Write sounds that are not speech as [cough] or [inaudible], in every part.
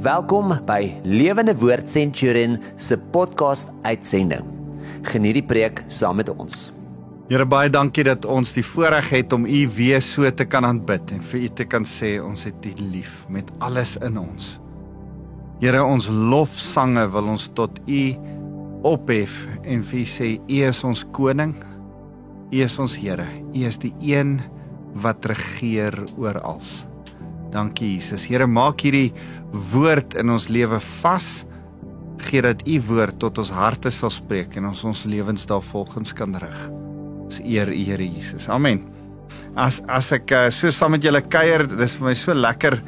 Welkom by Lewende Woord Centurion se podcast uitsending. Geniet die preek saam met ons. Here baie dankie dat ons die voorreg het om U weer so te kan aanbid en vir U te kan sê ons het U lief met alles in ons. Here ons lofsange wil ons tot U ophef en vir U sê U is ons koning. U is ons Here. U is die een wat regeer oor alles. Dankie Jesus. Here maak hierdie woord in ons lewe vas. Gee dat u woord tot ons harte sal spreek en ons ons lewens daarvolgens kan rig. Ons eer u Here Jesus. Amen. As as ek uh, so saam met julle kuier, dis vir my so lekker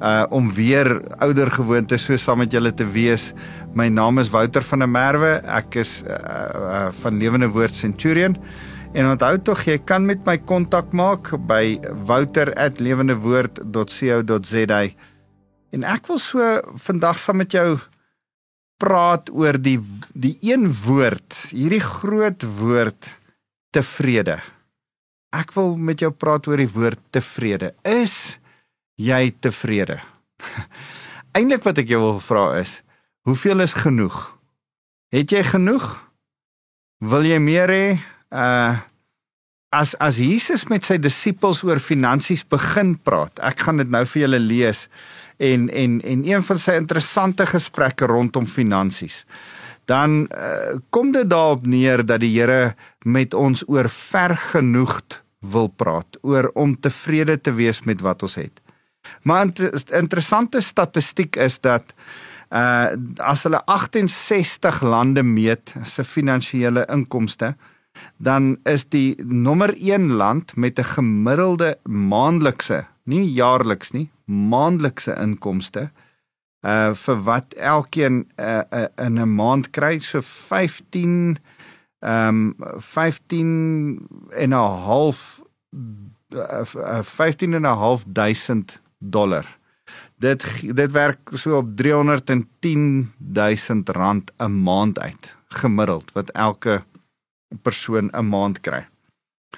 uh om weer ouer gewoonte so saam met julle te wees. My naam is Wouter van der Merwe. Ek is uh, uh van Lewende Woord Centurion. En onthou tog jy kan met my kontak maak by wouter@lewendewoord.co.za. En ek wil so vandag saam met jou praat oor die die een woord, hierdie groot woord tevrede. Ek wil met jou praat oor die woord tevrede. Is jy tevrede? [laughs] Eindelik wat ek jou wil vra is, hoeveel is genoeg? Het jy genoeg? Wil jy meer hê? Uh as as Jesus met sy disippels oor finansies begin praat. Ek gaan dit nou vir julle lees en en en een van sy interessante gesprekke rondom finansies. Dan uh, kom dit daarop neer dat die Here met ons oor vergenoegd wil praat, oor om tevrede te wees met wat ons het. Maar 'n interessante statistiek is dat uh as hulle 68 lande meet se finansiële inkomste, dan is die nommer 1 land met 'n gemiddelde maandelikse, nie jaarliks nie, maandelikse inkomste uh vir wat elkeen uh, uh in 'n maand kry so 15 ehm um, 15 en 'n half uh, 15 en 'n half duisend dollar. Dit dit werk so op 310 000 rand 'n maand uit gemiddeld wat elke persoon 'n maand kry.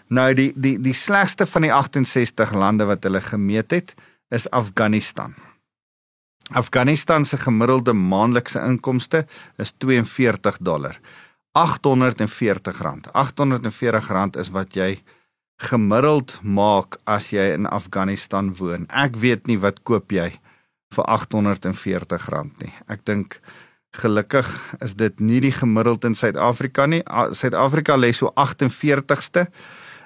Nou die die die slegste van die 68 lande wat hulle gemeet het, is Afghanistan. Afghanistan se gemiddelde maandelikse inkomste is 42 dollar. 840 rand. 840 rand is wat jy gemiddeld maak as jy in Afghanistan woon. Ek weet nie wat koop jy vir 840 rand nie. Ek dink Gelukkig is dit nie die gemiddeld in Suid-Afrika nie. Suid-Afrika lê so 48ste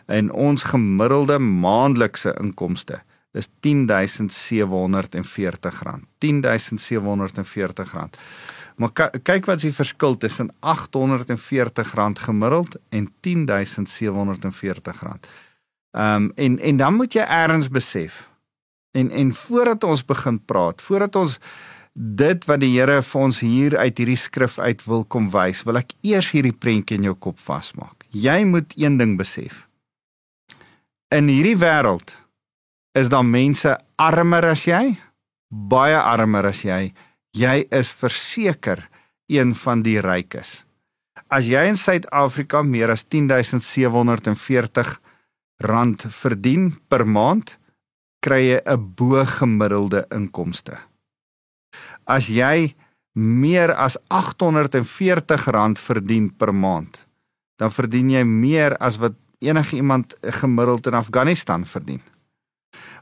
en ons gemiddelde maandelikse inkomste is R10740. R10740. Maar kyk wat is die verskil tussen R840 gemiddeld en R10740. Ehm um, en en dan moet jy eers besef. En en voordat ons begin praat, voordat ons dit wat die Here vir ons hier uit hierdie skrif uit wil kom wys, wil ek eers hierdie prentjie in jou kop vasmaak. Jy moet een ding besef. In hierdie wêreld is daar mense armer as jy, baie armer as jy. Jy is verseker een van die rykes. As jy in Suid-Afrika meer as 10740 rand verdien per maand, kry jy 'n bo gemiddelde inkomste as jy meer as R840 verdien per maand, dan verdien jy meer as wat enige iemand gemiddeld in Afghanistan verdien.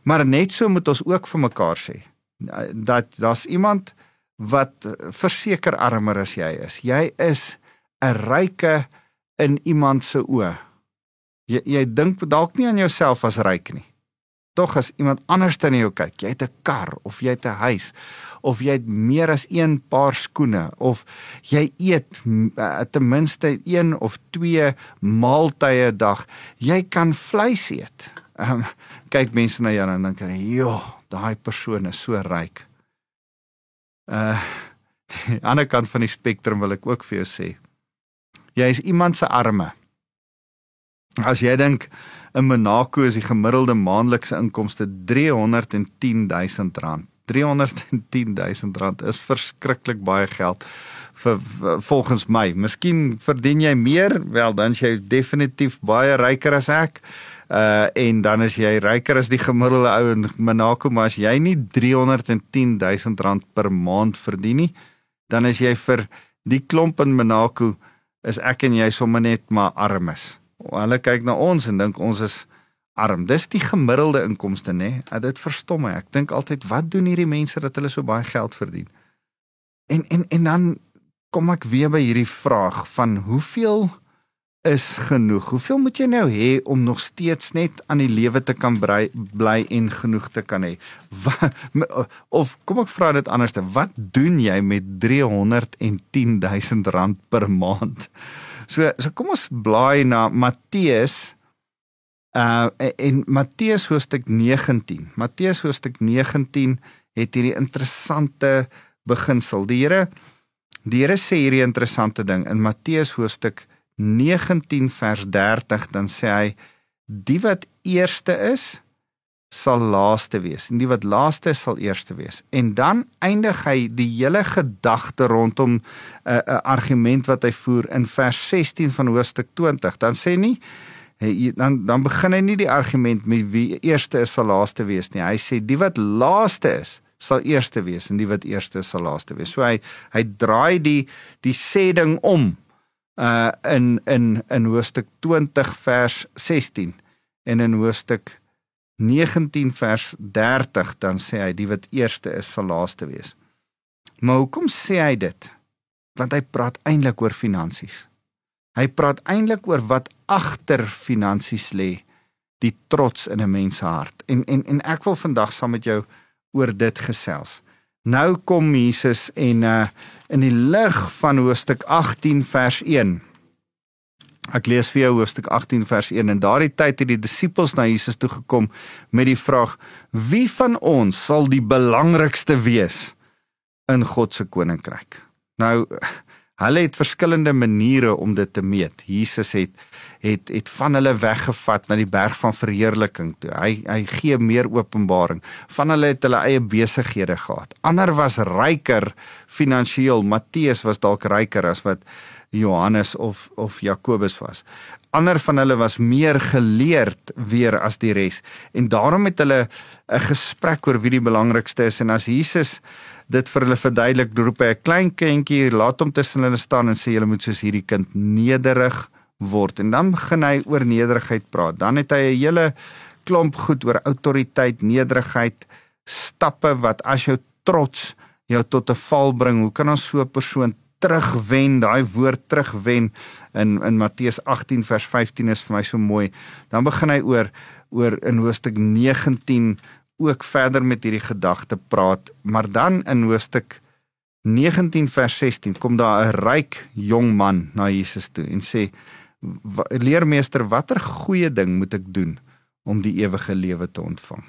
Maar net so moet ons ook vir mekaar sê dat daar's iemand wat verseker armer as jy is. Jy is 'n ryke in iemand se oë. Jy jy dink dalk nie aan jouself as ryk nie. Tog as iemand anders dan jou kyk, jy het 'n kar of jy het 'n huis of jy het meer as een paar skoene of jy eet uh, ten minste een of twee maaltye 'n dag. Jy kan vleis eet. Um, kyk mense na jou en dink "Jo, daai persoon is so ryk." Uh [laughs] aan die ander kant van die spektrum wil ek ook vir jou sê, jy is iemand se arme. As jy dink in Monaco is die gemiddelde maandelikse inkomste 310 000 rand. 310 000 rand is verskriklik baie geld vir, volgens my. Miskien verdien jy meer, wel dan jy definitief baie ryker as ek. Uh en dan is jy ryker as die gemiddelde ou in Monaco, maar as jy nie 310 000 rand per maand verdien nie, dan is jy vir die klomp in Monaco is ek en jy sommer net maar armes. Hulle kyk na ons en dink ons is arm. Dis die gemiddelde inkomste nê. Nee? Dit verstom my. Ek dink altyd wat doen hierdie mense dat hulle so baie geld verdien? En en en dan kom ek weer by hierdie vraag van hoeveel is genoeg? Hoeveel moet jy nou hê om nog steeds net aan die lewe te kan bly, bly en genoeg te kan hê? Of kom ek vra dit anderste, wat doen jy met 310 000 rand per maand? So so kom ons blaai na Matteus uh in Matteus hoofstuk 19. Matteus hoofstuk 19 het hierdie interessante beginsel. Die Here die Here sê hierdie interessante ding in Matteus hoofstuk 19 vers 30 dan sê hy die wat eerste is sal laaste wees en die wat laaste is sal eerste wees. En dan eindig hy die hele gedagte rondom uh, 'n uh, argument wat hy voer in vers 16 van hoofstuk 20. Dan sê nie dan dan begin hy nie die argument met wie eerste is sal laaste wees nie. Hy sê die wat laaste is sal eerste wees en die wat eerste is sal laaste wees. So hy hy draai die die sê ding om uh in in in hoofstuk 20 vers 16 en in hoofstuk 19 vers 30 dan sê hy die wat eerste is sal laaste wees. Maar hoekom sê hy dit? Want hy praat eintlik oor finansies. Hy praat eintlik oor wat agter finansies lê, die trots in 'n mens se hart. En en en ek wil vandag saam met jou oor dit gesels. Nou kom Jesus en uh in die lig van hoofstuk 18 vers 1. Ek lees vir jou hoofstuk 18 vers 1 en daardie tyd het die disippels na Jesus toe gekom met die vraag: Wie van ons sal die belangrikste wees in God se koninkryk? Nou hulle het verskillende maniere om dit te meet. Jesus het het het van hulle weggevat na die berg van verheerliking toe. Hy hy gee meer openbaring. Van hulle het hulle eie besighede gehad. Ander was ryker finansiëel. Matteus was dalk ryker as wat Johannes of of Jakobus was. Ander van hulle was meer geleerd weer as die res en daarom het hulle 'n gesprek oor wie die belangrikste is en as Jesus dit vir hulle verduidelik, roep hy 'n klein kindjie, laat hom tussen hulle staan en sê julle moet soos hierdie kind nederig word en dan begin hy oor nederigheid praat. Dan het hy 'n hele klomp goed oor autoriteit, nederigheid, stappe wat as jou trots jou tot 'n val bring. Hoe kan ons so 'n persoon terugwen? Daai woord terugwen in in Matteus 18 vers 15 is vir my so mooi. Dan begin hy oor oor in hoofstuk 19 ook verder met hierdie gedagte praat, maar dan in hoofstuk 19 vers 16 kom daar 'n ryk jong man na Jesus toe en sê leermeester, watter goeie ding moet ek doen om die ewige lewe te ontvang?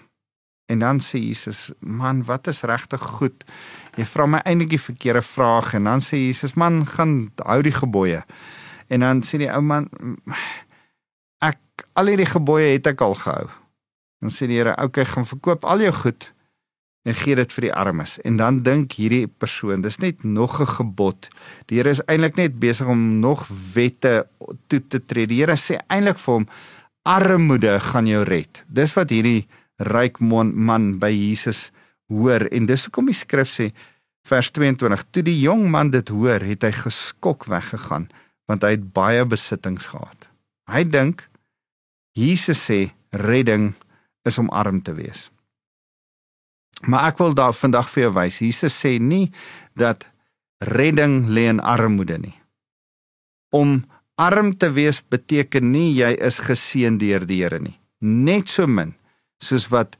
En dan sê Jesus, man, wat is regtig goed? Jy vra my eintlik die verkeerde vraag en dan sê Jesus, man, gaan hou die gebooie. En dan sê die ou man, ek al hierdie gebooie het ek al gehou. Dan sê die Here, okay, gaan verkoop al jou goed en gee dit vir die armes. En dan dink hierdie persoon, dis net nog 'n gebod. Die Here is eintlik net besig om nog wette toe te tree. Die Here sê eintlik vir hom armoede gaan jou red. Dis wat hierdie ryk man by Jesus hoor en dis hoekom die skrif sê vers 22 toe die jong man dit hoor, het hy geskok weggegaan want hy het baie besittings gehad. Hy dink Jesus sê redding is om arm te wees. Maar ek wil daar vandag vir jou wys. Jesus sê nie dat redding lê in armoede nie. Om arm te wees beteken nie jy is geseën deur die Here nie. Net so min soos wat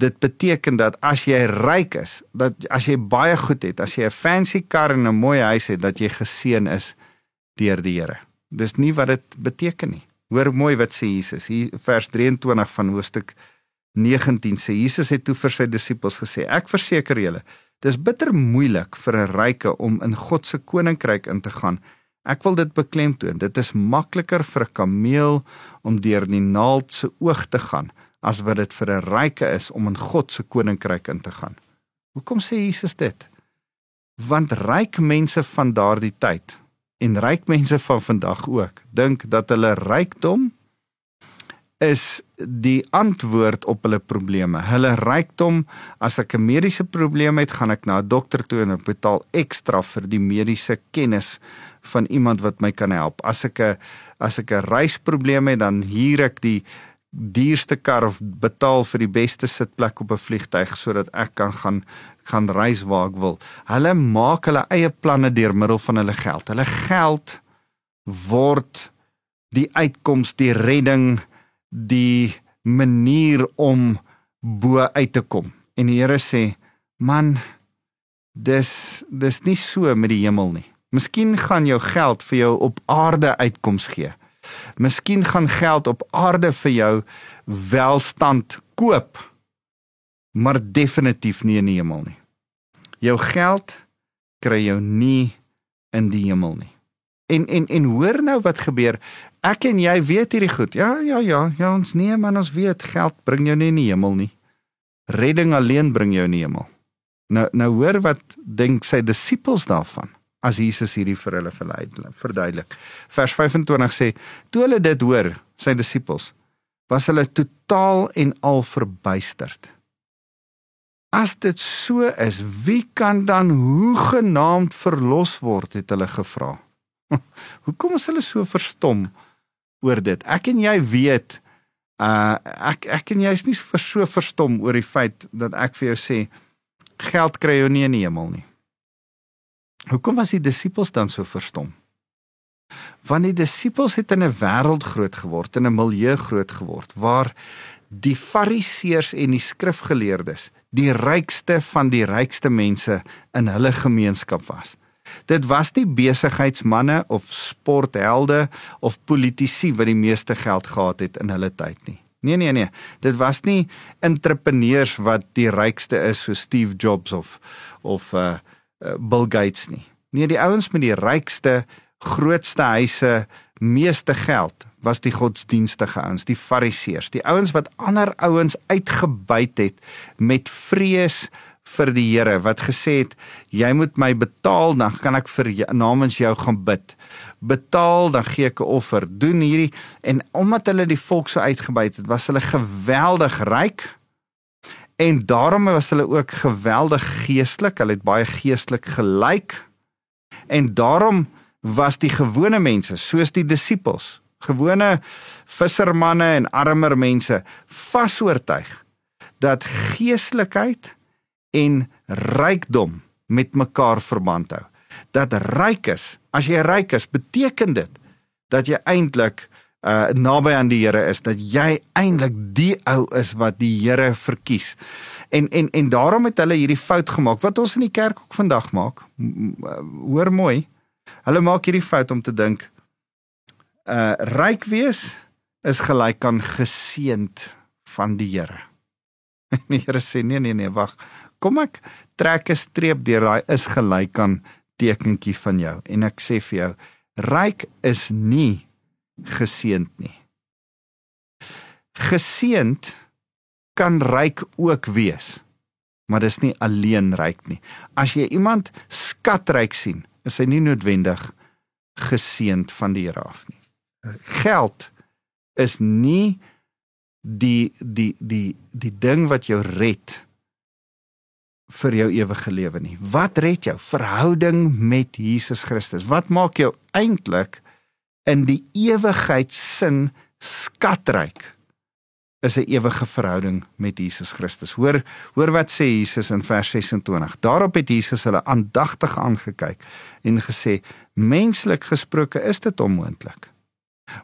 dit beteken dat as jy ryk is, dat as jy baie goed het, as jy 'n fancy kar en 'n mooi huis het, dat jy geseën is deur die Here. Dis nie wat dit beteken nie. Hoor mooi wat sê Jesus hier vers 23 van hoofstuk 19 sê Jesus het toe vir sy disippels gesê: Ek verseker julle, dis bitter moeilik vir 'n ryke om in God se koninkryk in te gaan. Ek wil dit beklemtoon. Dit is makliker vir 'n kameel om deur die naald se oog te gaan as wat dit vir 'n ryke is om in God se koninkryk in te gaan. Hoekom sê Jesus dit? Want ryk mense van daardie tyd en ryk mense van vandag ook dink dat hulle rykdom is die antwoord op hulle probleme. Hulle rykdom, as ek 'n mediese probleem het, gaan ek na 'n dokter toe en ek betaal ekstra vir die mediese kennis van iemand wat my kan help. As ek 'n as ek 'n reisprobleem het, dan huur ek die duurste kar of betaal vir die beste sitplek op 'n vliegtyg sodat ek kan gaan gaan reis waar ek wil. Hulle maak hulle eie planne deur middel van hulle geld. Hulle geld word die uitkoms, die redding, die manier om bo uit te kom. En die Here sê, man, dis dis nie so met die hemel nie. Miskien gaan jou geld vir jou op aarde uitkoms gee. Miskien gaan geld op aarde vir jou welstand koop, maar definitief nie in die hemel nie. Jou geld kry jou nie in die hemel nie. En en en hoor nou wat gebeur. Ek en jy weet hierdie goed. Ja, ja, ja, ja, ons nee man, ons weet geld bring jou nie in die hemel nie. Redding alleen bring jou in die hemel. Nou nou hoor wat dink sy disippels daarvan as Jesus hierdie vir hulle verduidelik. Vers 25 sê: "Toe hulle dit hoor, sy disippels, was hulle totaal en al verbuisterd." As dit so is, wie kan dan hoegenaamd verlos word, het hulle gevra. [laughs] Hoekom is hulle so verstom oor dit? Ek en jy weet uh ek ek en jy is nie so verstom oor die feit dat ek vir jou sê geld kry jy nie in die hemel nie. Hoekom was die disippels dan so verstom? Want die disippels het in 'n wêreld groot geword, in 'n milieu groot geword waar die fariseërs en die skrifgeleerdes die rykste van die rykste mense in hulle gemeenskap was. Dit was nie besigheidsmande of sporthelde of politici wat die meeste geld gehad het in hulle tyd nie. Nee nee nee, dit was nie entrepreneurs wat die rykste is so Steve Jobs of of uh Eh, Bill Gates nie. Nee, die ouens met die rykste, grootste huise, meeste geld was die godsdienstige ouens, die fariseërs, die ouens wat ander ouens uitgebuit het met vrees vir die Here wat gesê het jy moet my betaal dan kan ek vir namens jou gaan bid. Betaal dan gee ek 'n offer. Doen hierdie en omdat hulle die volk so uitgebuit het, was hulle geweldig ryk En daarom was hulle ook geweldig geestelik. Hulle het baie geestelik gelyk. En daarom was die gewone mense, soos die disippels, gewone vissermanne en armer mense, vasoortuig dat geestelikheid en rykdom met mekaar verband hou. Dat ryk is, as jy ryk is, beteken dit dat jy eintlik uh naby aan die Here is dat jy eintlik die ou is wat die Here verkies. En en en daarom het hulle hierdie fout gemaak wat ons in die kerk ook vandag maak. Uh, hoor mooi. Hulle maak hierdie fout om te dink uh ryk wees is gelyk aan geseend van die Here. En [laughs] die Here sê nee nee nee, wag. Kom ek trek 'n streep deur daai is gelyk aan tekentjie van jou en ek sê vir jou ryk is nie geseend nie. Geseend kan ryk ook wees, maar dis nie alleen ryk nie. As jy iemand skatryk sien, is hy nie noodwendig geseend van die Here af nie. Geld is nie die die die die ding wat jou red vir jou ewige lewe nie. Wat red jou? Verhouding met Jesus Christus. Wat maak jou eintlik in die ewigheid sin skatryk is 'n ewige verhouding met Jesus Christus. Hoor hoor wat sê Jesus in vers 26. Daarop het Jesus hulle aandagtig aangekyk en gesê: "Menslik gesproke is dit onmoontlik,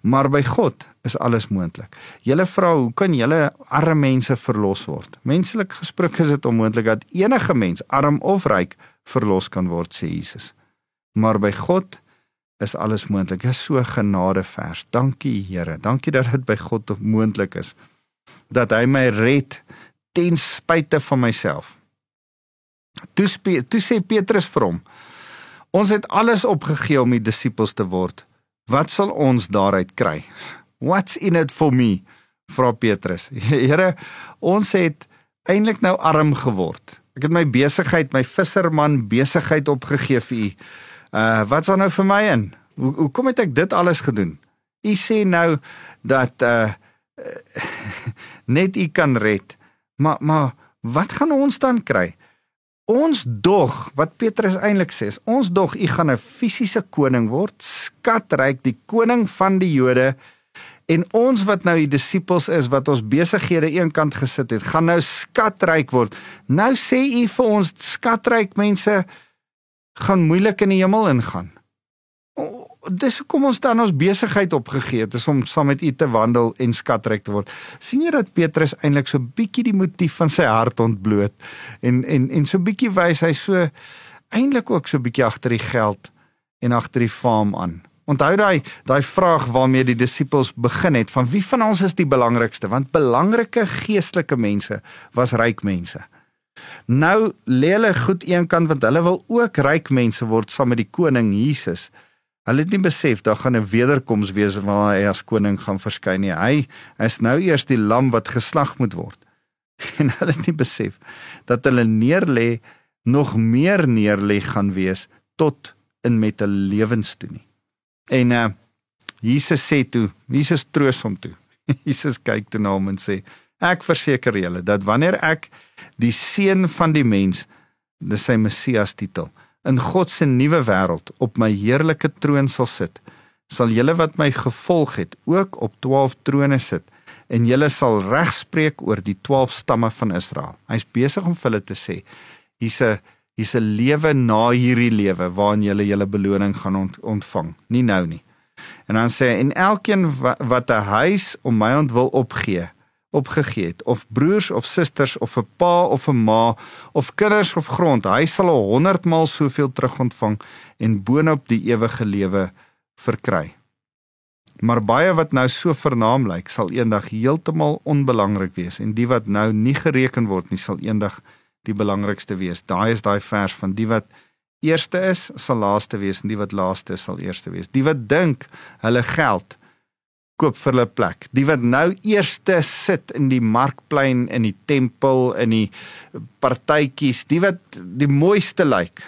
maar by God is alles moontlik." Julle vra, hoe kan julle arme mense verlos word? Menslik gesproke is dit onmoontlik dat enige mens, arm of ryk, verlos kan word, sê Jesus. Maar by God is alles moontlik. Dis so genadevers. Dankie Here. Dankie dat dit by God moontlik is dat hy my red ten spyte van myself. Toe toe sê Petrus vir hom: Ons het alles opgegee om die disippels te word. Wat sal ons daaruit kry? What's in it for me? Vra Petrus. [laughs] Here, ons het eintlik nou arm geword. Ek het my besigheid, my visserman besigheid opgegee vir u. Uh wat's daar nou vir my in? Hoe hoe kom ek dit alles gedoen? U sê nou dat uh [laughs] net U kan red. Maar maar wat gaan ons dan kry? Ons dog, wat Petrus eintlik sê, is ons dog U gaan 'n fisiese koning word, skatryk, die koning van die Jode. En ons wat nou die disippels is wat ons besighede eenkant gesit het, gaan nou skatryk word. Nou sê U vir ons skatryk mense gaan moeilik in die hemel ingaan dis hoekom ons dan ons besigheid opgegee het is om saam met u te wandel en skatryk te word. sien jy dat Petrus eintlik so bietjie die motief van sy hart ontbloot en en en so bietjie wys hy so eintlik ook so bietjie agter die geld en agter die faam aan. Onthou daai daai vraag waarmee die disippels begin het van wie van ons is die belangrikste want belangrike geestelike mense was ryk mense. Nou lê hulle goed eenkant want hulle wil ook ryk mense word saam met die koning Jesus. Hulle het nie besef daar gaan 'n wederkoms wees waar hy as koning gaan verskyn nie. Hy is nou eers die lam wat geslag moet word. [laughs] En hulle het nie besef dat hulle neerlê nog meer neerlê gaan wees tot in met 'n lewens toe nie. En uh Jesus sê toe, Jesus troos hom toe. [laughs] Jesus kyk toe na hom en sê: Ek verseker julle dat wanneer ek die seun van die mens, dis sy Messias titel, in God se nuwe wêreld op my heerlike troon sal sit, sal julle wat my gevolg het ook op 12 trone sit en julle sal regspreek oor die 12 stamme van Israel. Hy's besig om vir hulle te sê hier's 'n hier's 'n lewe na hierdie lewe waarin julle julle beloning gaan ont, ontvang, nie nou nie. En dan sê en elkeen wat 'n huis om my ontwil opgee, opgegee het of broers of susters of 'n pa of 'n ma of kinders of grond, hy sal 100 maal soveel terugontvang en boonop die ewige lewe verkry. Maar baie wat nou so vernaam lyk, sal eendag heeltemal onbelangrik wees en die wat nou nie gereken word nie, sal eendag die belangrikste wees. Daai is daai vers van die wat eerste is, sal laaste wees en die wat laaste is, sal eerste wees. Die wat dink hulle geld koop vir hulle plek. Die wat nou eerste sit in die markplein in die tempel in die partytjies, die wat die mooiste lyk.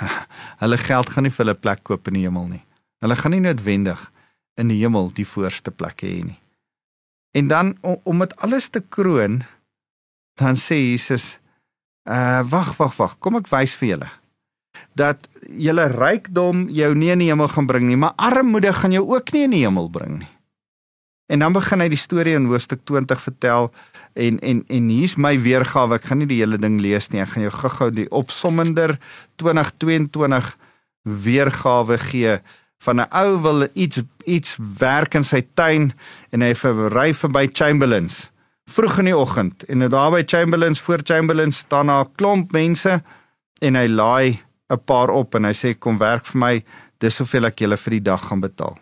[laughs] Hulle geld gaan nie vir hulle plek koop in die hemel nie. Hulle gaan nie noodwendig in die hemel die voorste plek hê nie. En dan om dit alles te kroon, dan sê Jesus, uh wag, wag, wag, kom ek wys vir julle dat julle rykdom jou nie in die hemel gaan bring nie, maar armoede gaan jou ook nie in die hemel bring nie. En dan begin hy die storie in hoofstuk 20 vertel en en en hier's my weergawe. Ek gaan nie die hele ding lees nie. Ek gaan jou gou-gou die opsommender 2022 weergawe gee van 'n ou wil iets iets werk in sy tuin en hy verry verby Chamberlains vroeg in die oggend en daar by Chamberlains voor Chamberlains staan 'n klomp mense en hy laai 'n paar op en hy sê kom werk vir my, dis soveel ek julle vir die dag gaan betaal.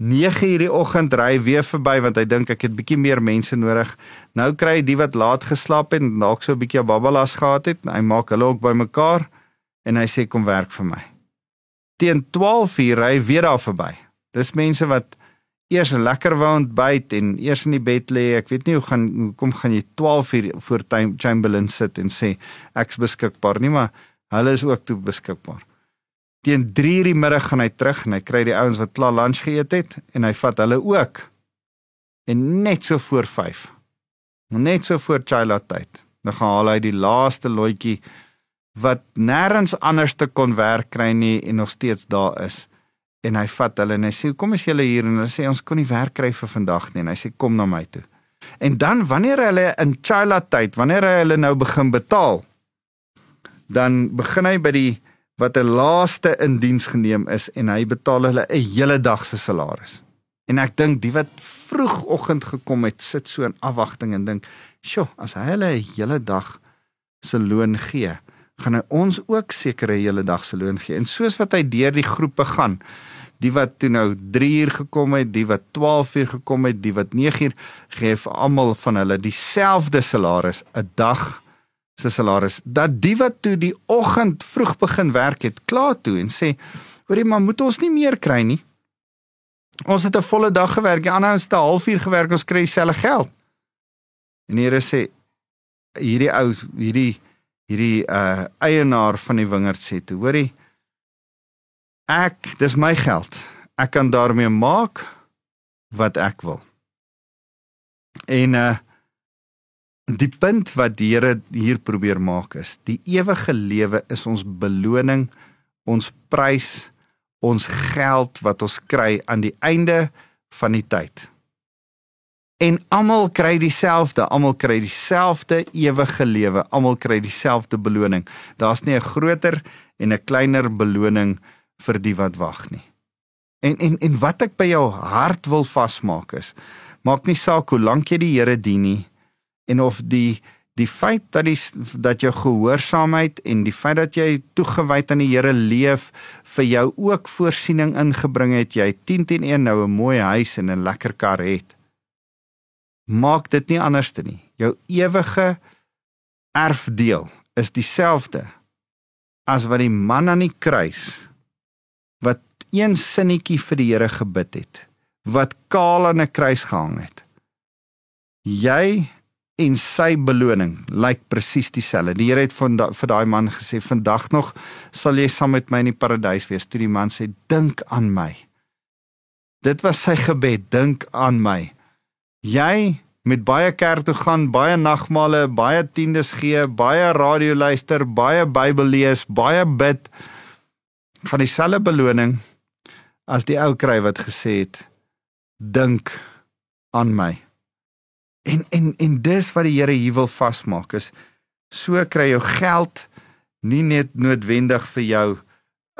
9 hierdie oggend ry weer verby want hy dink ek het bietjie meer mense nodig. Nou kry hy die wat laat geslaap het en dalk so 'n bietjie babbelas gehad het. Hy maak hulle ook bymekaar en hy sê kom werk vir my. Teen 12 uur ry hy weer daar verby. Dis mense wat eers lekker wou ontbyt en eers in die bed lê. Ek weet nie hoe gaan kom gaan jy 12 uur voor Chamberlain sit en sê ek's beskikbaar nie, maar Hulle is ook toe beskikbaar. Teen 3:00 die middag gaan hy terug en hy kry die ouens wat klaar lunch geëet het en hy vat hulle ook. En net so voor 5. Net so voor childhood tyd. Dan gaan haal hy die laaste loetjie wat nêrens anders te kon werk kry nie en nog steeds daar is. En hy vat hulle en hy sê, "Kom as julle hier" en hulle sê, "Ons kon nie werk kry vir vandag nie." En hy sê, "Kom na my toe." En dan wanneer hulle in childhood tyd, wanneer hy hulle nou begin betaal, dan begin hy by die wat 'n laaste in diens geneem is en hy betaal hulle 'n hele dag se salaris. En ek dink die wat vroegoggend gekom het, sit so in afwagting en dink, "Sjoe, as hy hulle 'n hele dag se loon gee, gaan hy ons ook seker 'n hele dag se loon gee." En soos wat hy deur die groepe gaan, die wat toe nou 3 uur gekom het, die wat 12 uur gekom het, die wat 9 uur gee vir almal van hulle dieselfde salaris 'n dag se salaris dat die wat toe die oggend vroeg begin werk het klaar toe en sê hoorie maar moet ons nie meer kry nie? Ons het 'n volle dag gewerk die ander ons het 'n halfuur gewerk ons kry dieselfde geld. En die Here sê hierdie ou hierdie hierdie uh eienaar van die wingerd sê toe hoorie ek dis my geld. Ek kan daarmee maak wat ek wil. En uh die punt wat die Here hier probeer maak is, die ewige lewe is ons beloning, ons prys, ons geld wat ons kry aan die einde van die tyd. En almal kry dieselfde, almal kry dieselfde ewige lewe, almal kry dieselfde beloning. Daar's nie 'n groter en 'n kleiner beloning vir die wat wag nie. En en en wat ek by jou hart wil vasmaak is, maak nie saak hoe lank jy die Here dien nie en of die die feit dat die dat jou gehoorsaamheid en die feit dat jy toegewyd aan die Here leef vir jou ook voorsiening ingebring het jy 10 teen 1 nou 'n mooi huis en 'n lekker kar het maak dit nie anderste nie jou ewige erfdeel is dieselfde as wat die man aan die kruis wat een sinnetjie vir die Here gebid het wat kaal aan 'n kruis gehang het. Jy en sy beloning lyk presies dieselfde. Die Here het van vir daai man gesê vandag nog sal jy saam met my in die paradys wees. Toe die man sê dink aan my. Dit was sy gebed, dink aan my. Jy met baie kerk toe gaan, baie nagmale, baie tiendes gee, baie radio luister, baie Bybel lees, baie bid, gaan dieselfde beloning as die ou kry wat gesê het dink aan my. En en en dis wat die Here hier wil vasmaak is so kry jou geld nie net noodwendig vir jou 'n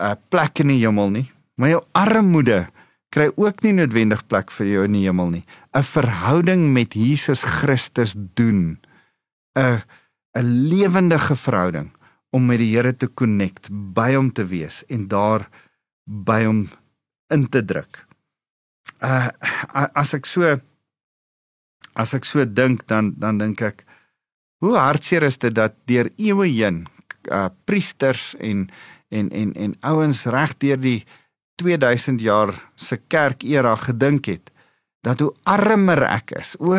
uh, plek in die hemel nie, maar jou armoede kry ook nie noodwendig plek vir jou in die hemel nie. 'n Verhouding met Jesus Christus doen 'n 'n lewendige verhouding om met die Here te connect, by hom te wees en daar by hom in te druk uh as ek so as ek so dink dan dan dink ek hoe hartseer is dit dat deur eeue heen uh priesters en en en en ouens reg deur die 2000 jaar se kerk era gedink het dat hoe armer ek is. O,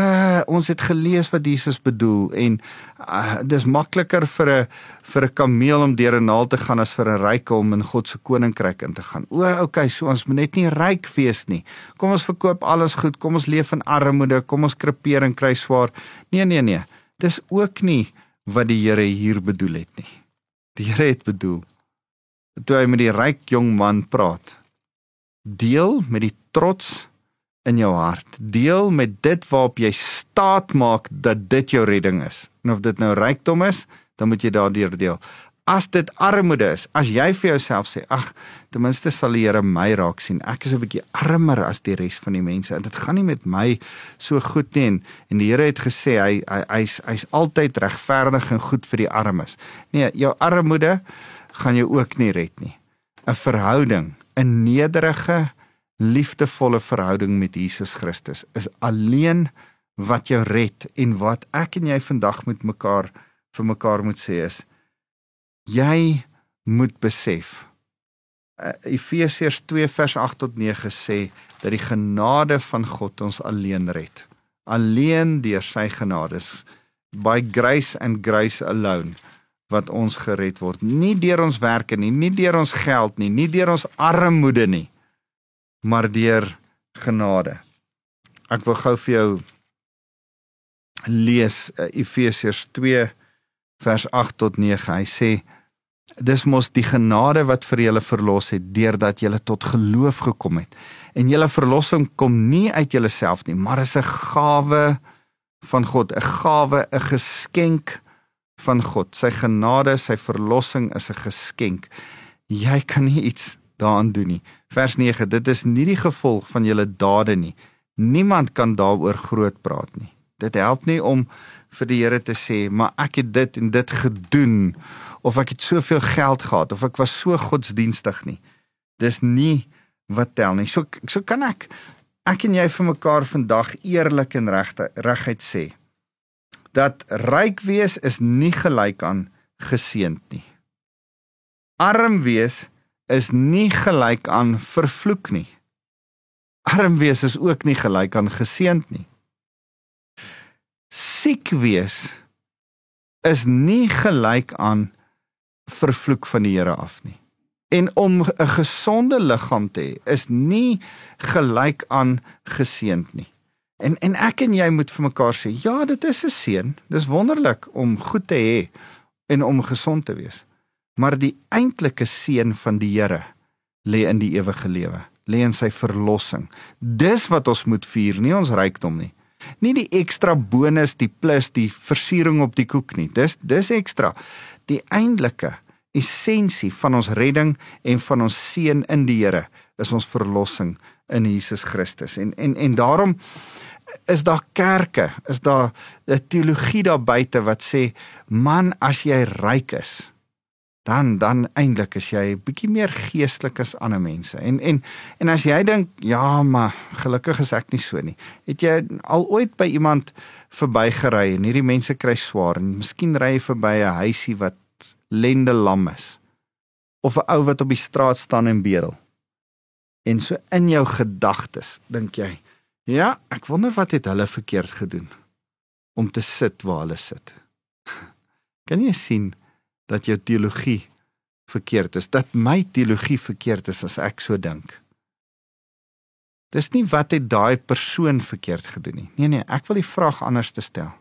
ons het gelees wat Jesus bedoel en uh, dis makliker vir 'n vir 'n kameel om deur 'n naald te gaan as vir 'n ryke om in God se koninkryk in te gaan. O, okay, so ons moet net nie ryk wees nie. Kom ons verkoop alles goed, kom ons leef in armoede, kom ons krepeer en kry swaar. Nee, nee, nee. Dis ook nie wat die Here hier bedoel het nie. Die Here het bedoel toe hy met die ryk jong man praat, deel met die trots in jou hart. Deel met dit waarop jy staat maak dat dit jou redding is. En of dit nou rykdom is, dan moet jy daardeur deel. As dit armoede is, as jy vir jouself sê, ag, ten minste sal die Here my raak sien. Ek is 'n bietjie armer as die res van die mense en dit gaan nie met my so goed nie en, en die Here het gesê hy hy hy's hy's altyd regverdig en goed vir die armes. Nee, jou armoede gaan jou ook nie red nie. 'n Verhouding, 'n nederige liefdevolle verhouding met Jesus Christus is alleen wat jou red en wat ek en jy vandag met mekaar vir mekaar moet sê is jy moet besef uh, Efesiërs 2 vers 8 tot 9 sê dat die genade van God ons alleen red. Alleen deur sy genade by grace and grace alone wat ons gered word. Nie deur ons werke nie nie deur ons geld nie nie deur ons armoede nie maar deur genade. Ek wil gou vir jou lees uh, Efesiërs 2 vers 8 tot 9. Hy sê dis mos die genade wat vir julle verlos het deurdat julle tot geloof gekom het. En julle verlossing kom nie uit julleself nie, maar is 'n gawe van God, 'n gawe, 'n geskenk van God. Sy genade, sy verlossing is 'n geskenk. Jy kan nie iets daaraan doen nie. Vers 9: Dit is nie die gevolg van julle dade nie. Niemand kan daaroor groot praat nie. Dit help nie om vir die Here te sê, maar ek het dit en dit gedoen of ek het soveel geld gehad of ek was so godsdienstig nie. Dis nie wat tel nie. So so kan ek ek en jy vir mekaar vandag eerlik en regte regheid sê dat ryk wees is nie gelyk aan geseënd nie. Arm wees is nie gelyk aan vervloek nie. Arm wees is ook nie gelyk aan geseënd nie. Siek wees is nie gelyk aan vervloek van die Here af nie. En om 'n gesonde liggaam te hê is nie gelyk aan geseënd nie. En en ek en jy moet vir mekaar sê, ja, dit is 'n seën. Dis wonderlik om goed te hê en om gesond te wees. Maar die eintlike seën van die Here lê in die ewige lewe, lê in sy verlossing. Dis wat ons moet vier, nie ons rykdom nie. Nie die ekstra bonus, die plus, die versiering op die koek nie. Dis dis ekstra. Die eintlike essensie van ons redding en van ons seën in die Here is ons verlossing in Jesus Christus. En en en daarom is daar kerke, is daar 'n teologie daar buite wat sê man as jy ryk is dan dan eintlik is jy bietjie meer geestelik as ander mense. En en en as jy dink ja, maar gelukkig is ek nie so nie. Het jy al ooit by iemand verbygery en hierdie mense kry swaar en miskien ry jy verby 'n huisie wat lende lam is of 'n ou wat op die straat staan en bedel. En so in jou gedagtes dink jy, Ja, ek wonder wat het hulle verkeerd gedoen om te sit waar hulle sit. [laughs] Kan jy sien dat jou teologie verkeerd is? Dat my teologie verkeerd is as ek so dink. Dis nie wat het daai persoon verkeerd gedoen nie. Nee nee, ek wil die vraag anders te stel.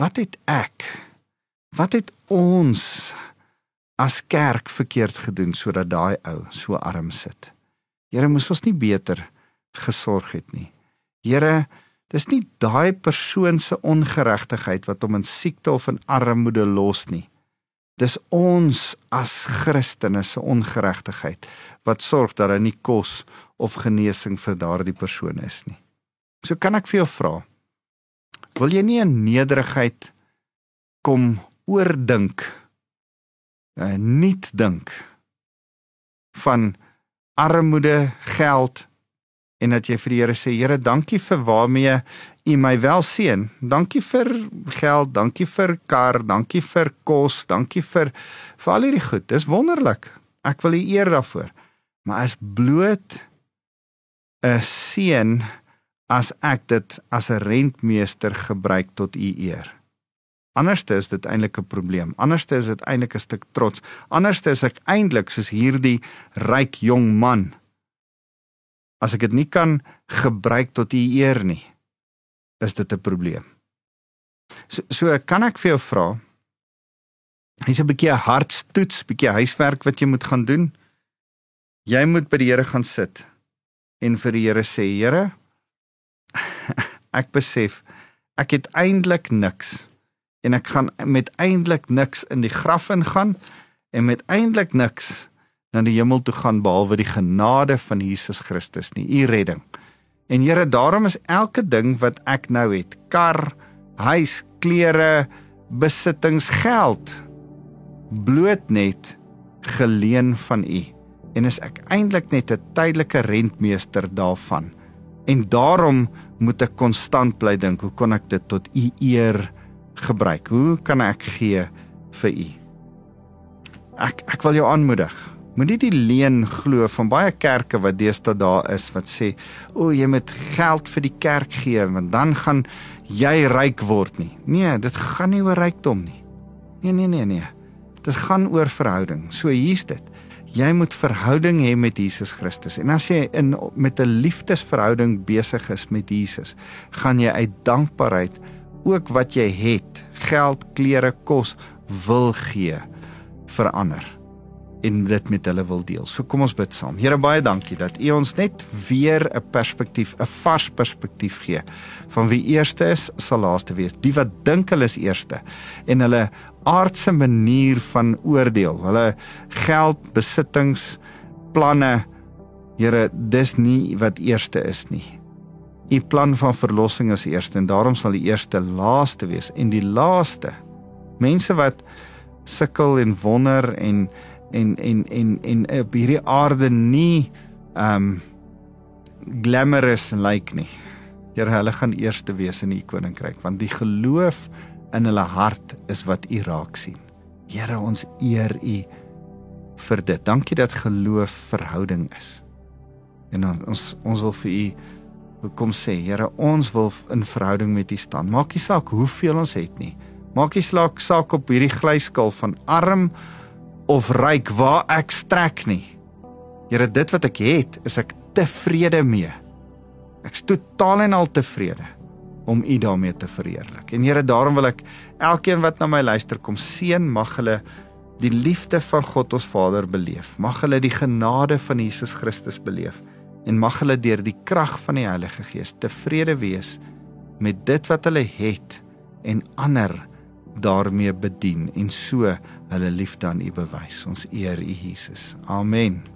Wat het ek? Wat het ons as kerk verkeerd gedoen sodat daai ou so arm sit? Here moes ons nie beter gesorg het nie. Here, dis nie daai persoon se ongeregtigheid wat hom in siekte of in armoede los nie. Dis ons as Christene se ongeregtigheid wat sorg dat daar nie kos of genesing vir daardie persoon is nie. So kan ek vir jou vra. Wil jy nie in nederigheid kom oordink? Uh, niet dink van armoede, geld en dat jy vir die Here sê Here dankie vir waarmee U my wel seën. Dankie vir geld, dankie vir kar, dankie vir kos, dankie vir vir al hierdie goed. Dis wonderlik. Ek wil U eer daarvoor. Maar as bloot 'n seën as ek dit as 'n rentmeester gebruik tot U eer. Anderste is dit eintlik 'n probleem. Anderste is dit eintlik 'n stuk trots. Anderste is ek eintlik soos hierdie ryk jong man as ek dit nie kan gebruik tot u eer nie, is dit 'n probleem. So, so kan ek vir jou vra. Hier's 'n bietjie hartstoets, bietjie huiswerk wat jy moet gaan doen. Jy moet by die Here gaan sit en vir die Here sê, Here, [laughs] ek besef ek het eintlik niks en ek gaan met eintlik niks in die graf ingaan en met eintlik niks na die hemel toe gaan behalwe die genade van Jesus Christus nie, u redding. En Here, daarom is elke ding wat ek nou het, kar, huis, klere, besittings, geld, bloot net geleen van u. En is ek eintlik net 'n tydelike rentmeester daarvan. En daarom moet ek konstant bly dink, hoe kan ek dit tot u eer gebruik? Hoe kan ek gee vir u? Ek ek wil jou aanmoedig Moenie die leuen glo van baie kerke wat deesdae daar is wat sê, "O, jy moet geld vir die kerk gee want dan gaan jy ryk word nie." Nee, dit gaan nie oor rykdom nie. Nee, nee, nee, nee. Dit gaan oor verhouding. So hier's dit. Jy moet verhouding hê met Jesus Christus. En as jy in met 'n liefdesverhouding besig is met Jesus, gaan jy uit dankbaarheid ook wat jy het, geld, klere, kos wil gee vir ander en dit met hulle wil deel. So kom ons bid saam. Here baie dankie dat U ons net weer 'n perspektief, 'n vars perspektief gee van wie eerste is, sal laaste wees. Die wat dink hulle is eerste en hulle aardse manier van oordeel, hulle geld, besittings, planne, Here, dis nie wat eerste is nie. U plan van verlossing is eerste en daarom sal die eerste laaste wees en die laaste mense wat sukkel en wonder en en en en en op hierdie aarde nie um glamorous lyk nie. Here, hulle gaan eerste wees in die koninkryk want die geloof in hulle hart is wat U raak sien. Here, ons eer U vir dit. Dankie dat geloof verhouding is. En ons ons wil vir U kom sê, Here, ons wil in verhouding met U staan. Maak nie saak hoeveel ons het nie. Maak nie saak saak op hierdie glyskaal van arm of ryk waar ek strek nie. Here, dit wat ek het, is ek tevrede mee. Ek's totaal en al tevrede om U daarmee te verheerlik. En Here, daarom wil ek elkeen wat na my luister kom seën, mag hulle die liefde van God ons Vader beleef. Mag hulle die genade van Jesus Christus beleef en mag hulle deur die krag van die Heilige Gees tevrede wees met dit wat hulle het en ander daarmee bedien en so hulle liefde aan U bewys. Ons eer U Jesus. Amen.